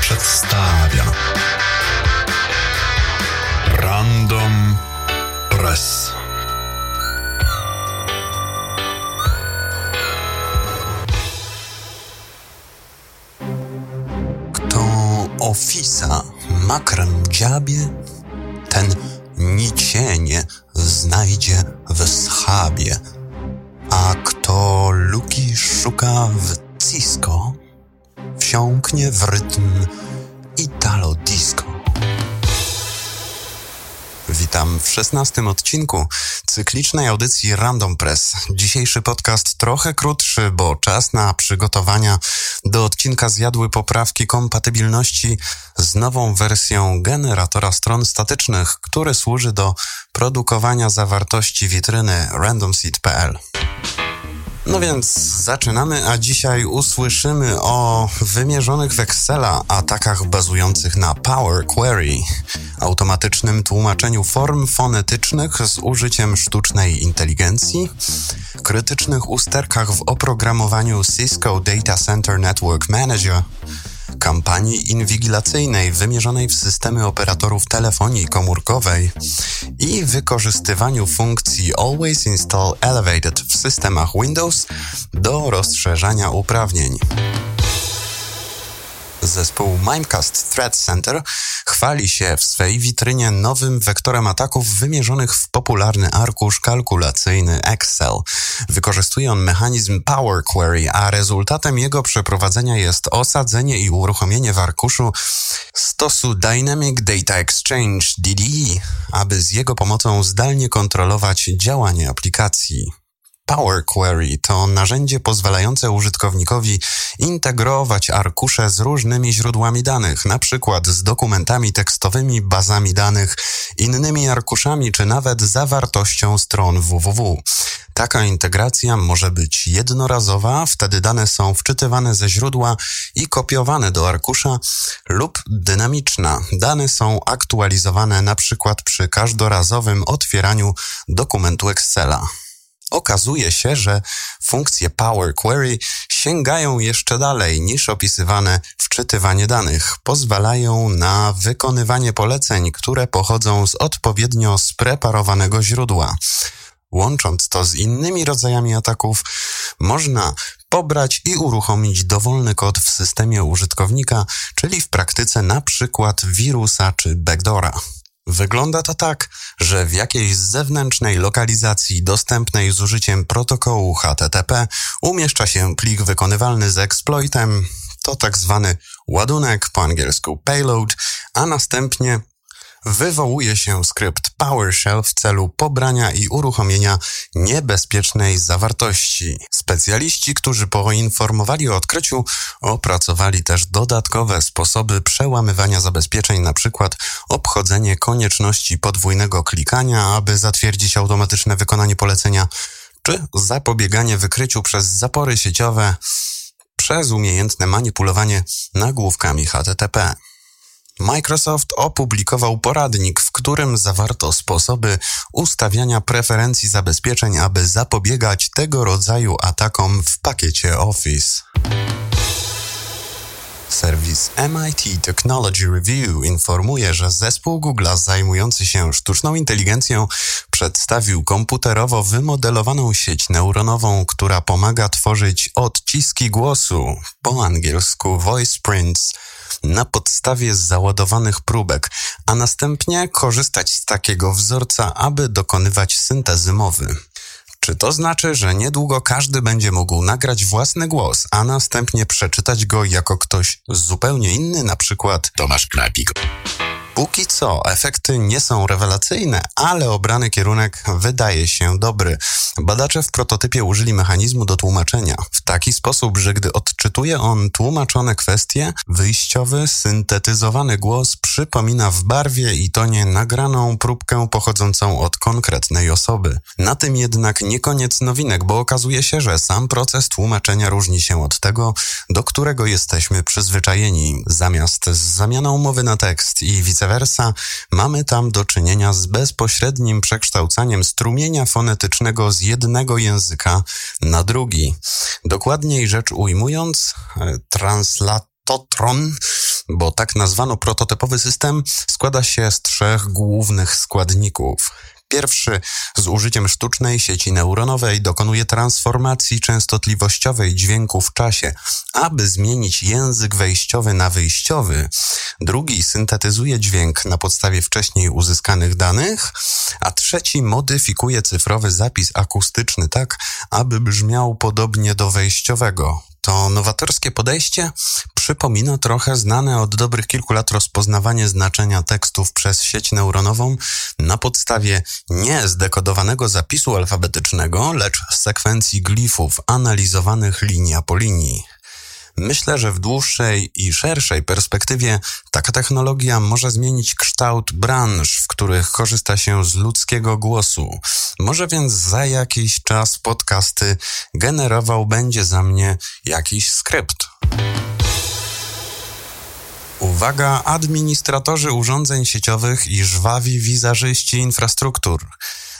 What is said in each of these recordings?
Przedstawia Random Press. Kto ofisa makrem dziabie, ten nicienie znajdzie w schabie. A kto luki szuka w Cisco, wsiąknie w rytm Italo Disco. Witam w szesnastym odcinku cyklicznej audycji Random Press. Dzisiejszy podcast trochę krótszy, bo czas na przygotowania do odcinka zjadły poprawki kompatybilności z nową wersją generatora stron statycznych, który służy do produkowania zawartości witryny randomseed.pl. No więc zaczynamy, a dzisiaj usłyszymy o wymierzonych w Excela atakach bazujących na Power Query, automatycznym tłumaczeniu form fonetycznych z użyciem sztucznej inteligencji, krytycznych usterkach w oprogramowaniu Cisco Data Center Network Manager, kampanii inwigilacyjnej wymierzonej w systemy operatorów telefonii komórkowej i wykorzystywaniu funkcji Always Install Elevated w systemach Windows do rozszerzania uprawnień. Zespół Mimecast Threat Center chwali się w swej witrynie nowym wektorem ataków wymierzonych w popularny arkusz kalkulacyjny Excel. Wykorzystuje on mechanizm Power Query, a rezultatem jego przeprowadzenia jest osadzenie i uruchomienie w arkuszu stosu Dynamic Data Exchange DDE, aby z jego pomocą zdalnie kontrolować działanie aplikacji. Power Query to narzędzie pozwalające użytkownikowi integrować arkusze z różnymi źródłami danych, na przykład z dokumentami tekstowymi, bazami danych, innymi arkuszami czy nawet zawartością stron www. Taka integracja może być jednorazowa, wtedy dane są wczytywane ze źródła i kopiowane do arkusza, lub dynamiczna. Dane są aktualizowane na przykład przy każdorazowym otwieraniu dokumentu Excela. Okazuje się, że funkcje Power Query sięgają jeszcze dalej niż opisywane wczytywanie danych. Pozwalają na wykonywanie poleceń, które pochodzą z odpowiednio spreparowanego źródła. Łącząc to z innymi rodzajami ataków, można pobrać i uruchomić dowolny kod w systemie użytkownika, czyli w praktyce na przykład wirusa czy backdora. Wygląda to tak, że w jakiejś zewnętrznej lokalizacji dostępnej z użyciem protokołu HTTP umieszcza się plik wykonywalny z exploitem, to tak zwany ładunek, po angielsku payload, a następnie wywołuje się skrypt PowerShell w celu pobrania i uruchomienia niebezpiecznej zawartości. Specjaliści, którzy poinformowali o odkryciu, opracowali też dodatkowe sposoby przełamywania zabezpieczeń, np. obchodzenie konieczności podwójnego klikania, aby zatwierdzić automatyczne wykonanie polecenia, czy zapobieganie wykryciu przez zapory sieciowe przez umiejętne manipulowanie nagłówkami HTTP. Microsoft opublikował poradnik, w którym zawarto sposoby ustawiania preferencji zabezpieczeń, aby zapobiegać tego rodzaju atakom w pakiecie Office. Serwis MIT Technology Review informuje, że zespół Google zajmujący się sztuczną inteligencją przedstawił komputerowo wymodelowaną sieć neuronową, która pomaga tworzyć odciski głosu, po angielsku voice prints, na podstawie załadowanych próbek, a następnie korzystać z takiego wzorca, aby dokonywać syntezy mowy. Czy to znaczy, że niedługo każdy będzie mógł nagrać własny głos, a następnie przeczytać go jako ktoś zupełnie inny, na przykład Tomasz Knapik? Póki co efekty nie są rewelacyjne, ale obrany kierunek wydaje się dobry. Badacze w prototypie użyli mechanizmu do tłumaczenia w taki sposób, że gdy odczytuje on tłumaczone kwestie, wyjściowy, syntetyzowany głos przypomina w barwie i tonie nagraną próbkę pochodzącą od konkretnej osoby. Na tym jednak nie koniec nowinek, bo okazuje się, że sam proces tłumaczenia różni się od tego, do którego jesteśmy przyzwyczajeni. Zamiast z zamianą mowy na tekst i vice versa, mamy tam do czynienia z bezpośrednim przekształcaniem strumienia fonetycznego z jednego języka na drugi. Dokładniej rzecz ujmując, translat Totron, bo tak nazwano prototypowy system, składa się z trzech głównych składników. Pierwszy z użyciem sztucznej sieci neuronowej dokonuje transformacji częstotliwościowej dźwięku w czasie, aby zmienić język wejściowy na wyjściowy. Drugi syntetyzuje dźwięk na podstawie wcześniej uzyskanych danych, a trzeci modyfikuje cyfrowy zapis akustyczny tak, aby brzmiał podobnie do wejściowego. To nowatorskie podejście przypomina trochę znane od dobrych kilku lat rozpoznawanie znaczenia tekstów przez sieć neuronową na podstawie nie zdekodowanego zapisu alfabetycznego, lecz sekwencji glifów analizowanych linia po linii. Myślę, że w dłuższej i szerszej perspektywie taka technologia może zmienić kształt branż, w których korzysta się z ludzkiego głosu. Może więc za jakiś czas podcasty generował będzie za mnie jakiś skrypt. Uwaga, administratorzy urządzeń sieciowych i żwawi wizażyści infrastruktur.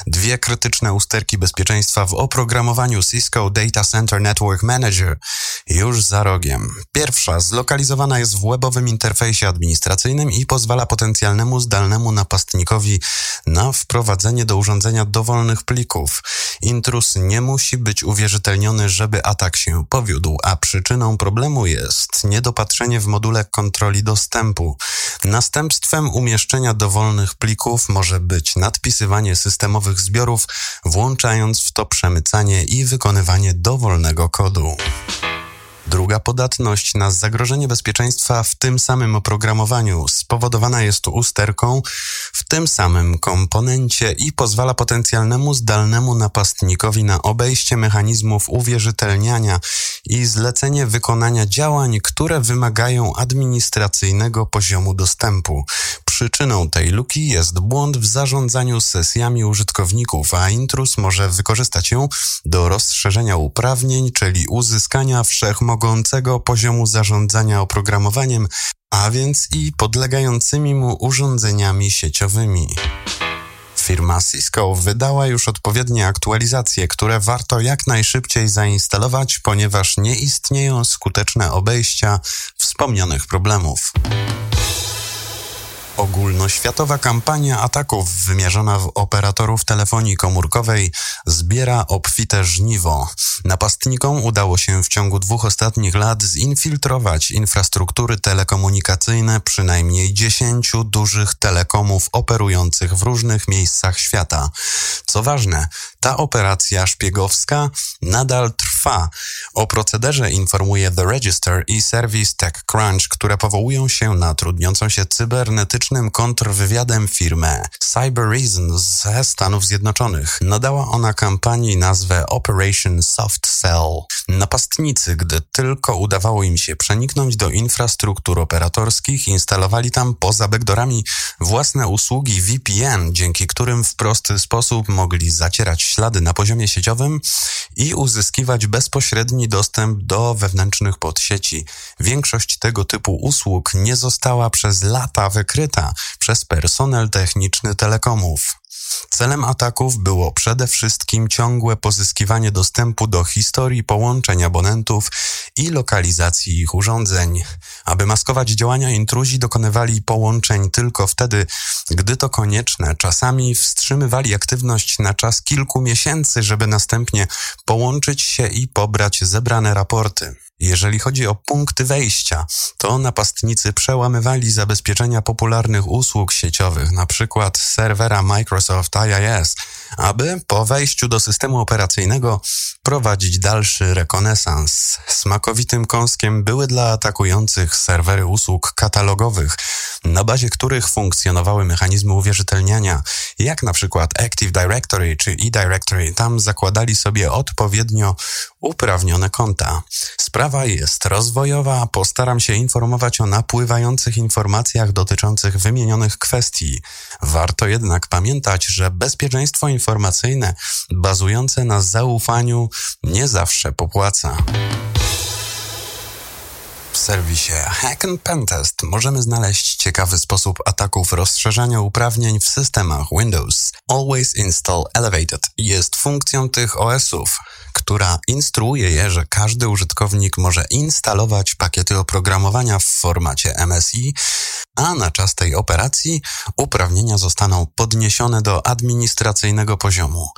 Dwie krytyczne usterki bezpieczeństwa w oprogramowaniu Cisco Data Center Network Manager już za rogiem. Pierwsza zlokalizowana jest w webowym interfejsie administracyjnym i pozwala potencjalnemu zdalnemu napastnikowi na wprowadzenie do urządzenia dowolnych plików. Intrus nie musi być uwierzytelniony, żeby atak się powiódł, a przyczyną problemu jest niedopatrzenie w module kontroli dostępu. Następstwem umieszczenia dowolnych plików może być nadpisywanie systemowych zbiorów, włączając w to przemycanie i wykonywanie dowolnego kodu. Druga podatność na zagrożenie bezpieczeństwa w tym samym oprogramowaniu spowodowana jest usterką w tym samym komponencie i pozwala potencjalnemu zdalnemu napastnikowi na obejście mechanizmów uwierzytelniania i zlecenie wykonania działań, które wymagają administracyjnego poziomu dostępu. Przyczyną tej luki jest błąd w zarządzaniu sesjami użytkowników, a intrus może wykorzystać ją do rozszerzenia uprawnień, czyli uzyskania wszechmogącego poziomu zarządzania oprogramowaniem, a więc i podlegającymi mu urządzeniami sieciowymi. Firma Cisco wydała już odpowiednie aktualizacje, które warto jak najszybciej zainstalować, ponieważ nie istnieją skuteczne obejścia wspomnianych problemów. Ogólnoświatowa kampania ataków wymierzona w operatorów telefonii komórkowej zbiera obfite żniwo. Napastnikom udało się w ciągu dwóch ostatnich lat zinfiltrować infrastruktury telekomunikacyjne przynajmniej dziesięciu dużych telekomów operujących w różnych miejscach świata. Co ważne, ta operacja szpiegowska nadal trwa. O procederze informuje The Register i serwis TechCrunch, które powołują się na trudniącą się cybernetycznym kontrwywiadem firmę Cyber Reason ze Stanów Zjednoczonych. Nadała ona kampanii nazwę Operation Soft Cell. Napastnicy, gdy tylko udawało im się przeniknąć do infrastruktur operatorskich, instalowali tam poza backdoorami własne usługi VPN, dzięki którym w prosty sposób mogli zacierać ślady na poziomie sieciowym i uzyskiwać bezpośredni dostęp do wewnętrznych podsieci. Większość tego typu usług nie została przez lata wykryta przez personel techniczny telekomów. Celem ataków było przede wszystkim ciągłe pozyskiwanie dostępu do historii połączeń abonentów i lokalizacji ich urządzeń. Aby maskować działania, intruzi dokonywali połączeń tylko wtedy, gdy to konieczne. Czasami wstrzymywali aktywność na czas kilku miesięcy, żeby następnie połączyć się i pobrać zebrane raporty. Jeżeli chodzi o punkty wejścia, to napastnicy przełamywali zabezpieczenia popularnych usług sieciowych, np. serwera Microsoft IIS, aby po wejściu do systemu operacyjnego prowadzić dalszy rekonesans. Smakowitym kąskiem były dla atakujących serwery usług katalogowych, na bazie których funkcjonowały mechanizmy uwierzytelniania, jak przykład Active Directory czy eDirectory. Tam zakładali sobie odpowiednio uprawnione konta. Sprawa jest rozwojowa, postaram się informować o napływających informacjach dotyczących wymienionych kwestii. Warto jednak pamiętać, że bezpieczeństwo informacyjne bazujące na zaufaniu nie zawsze popłaca. Serwisie Hack and Pentest możemy znaleźć ciekawy sposób ataków rozszerzania uprawnień w systemach Windows. Always Install Elevated jest funkcją tych OS-ów, która instruuje je, że każdy użytkownik może instalować pakiety oprogramowania w formacie MSI, a na czas tej operacji uprawnienia zostaną podniesione do administracyjnego poziomu.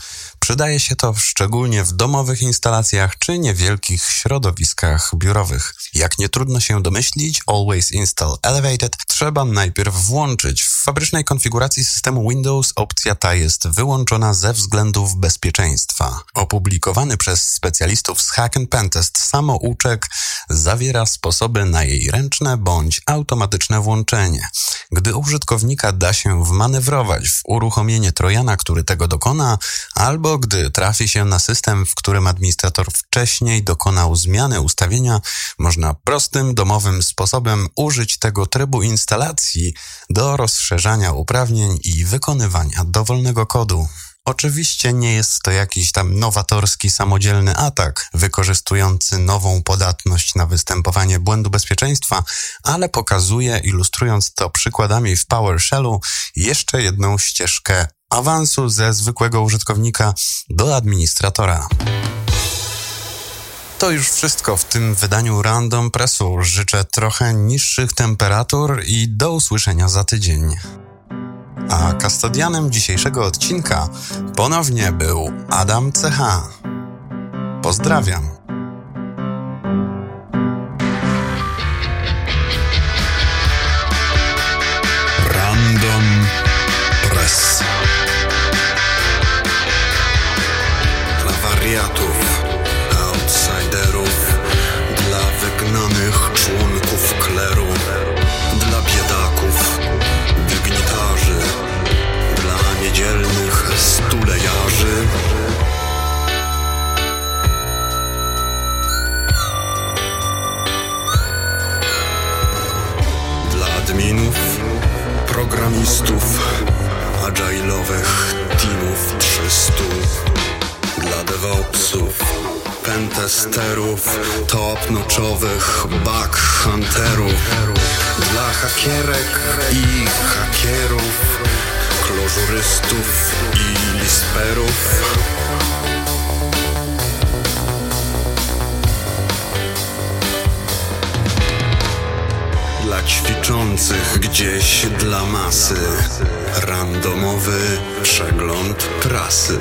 Przydaje się to szczególnie w domowych instalacjach czy niewielkich środowiskach biurowych. Jak nie trudno się domyślić, Always Install Elevated trzeba najpierw włączyć. W fabrycznej konfiguracji systemu Windows opcja ta jest wyłączona ze względów bezpieczeństwa. Opublikowany przez specjalistów z Hack and Pentest samouczek zawiera sposoby na jej ręczne bądź automatyczne włączenie. Gdy użytkownika da się wmanewrować w uruchomienie trojana, który tego dokona, albo gdy trafi się na system, w którym administrator wcześniej dokonał zmiany ustawienia, można prostym, domowym sposobem użyć tego trybu instalacji do rozszerzania uprawnień i wykonywania dowolnego kodu. Oczywiście nie jest to jakiś tam nowatorski, samodzielny atak wykorzystujący nową podatność na występowanie błędu bezpieczeństwa, ale pokazuje, ilustrując to przykładami w PowerShellu, jeszcze jedną ścieżkę awansu ze zwykłego użytkownika do administratora. To już wszystko w tym wydaniu Random Pressu. Życzę trochę niższych temperatur i do usłyszenia za tydzień. A kastodianem dzisiejszego odcinka ponownie był Adam CH. Pozdrawiam. Adminów, programistów, agile'owych teamów 300, dla DevOpsów, pentesterów, top-notchowych bug hunterów, dla hakierek i hakierów, klożurystów i gdzieś dla masy Randomowy przegląd prasy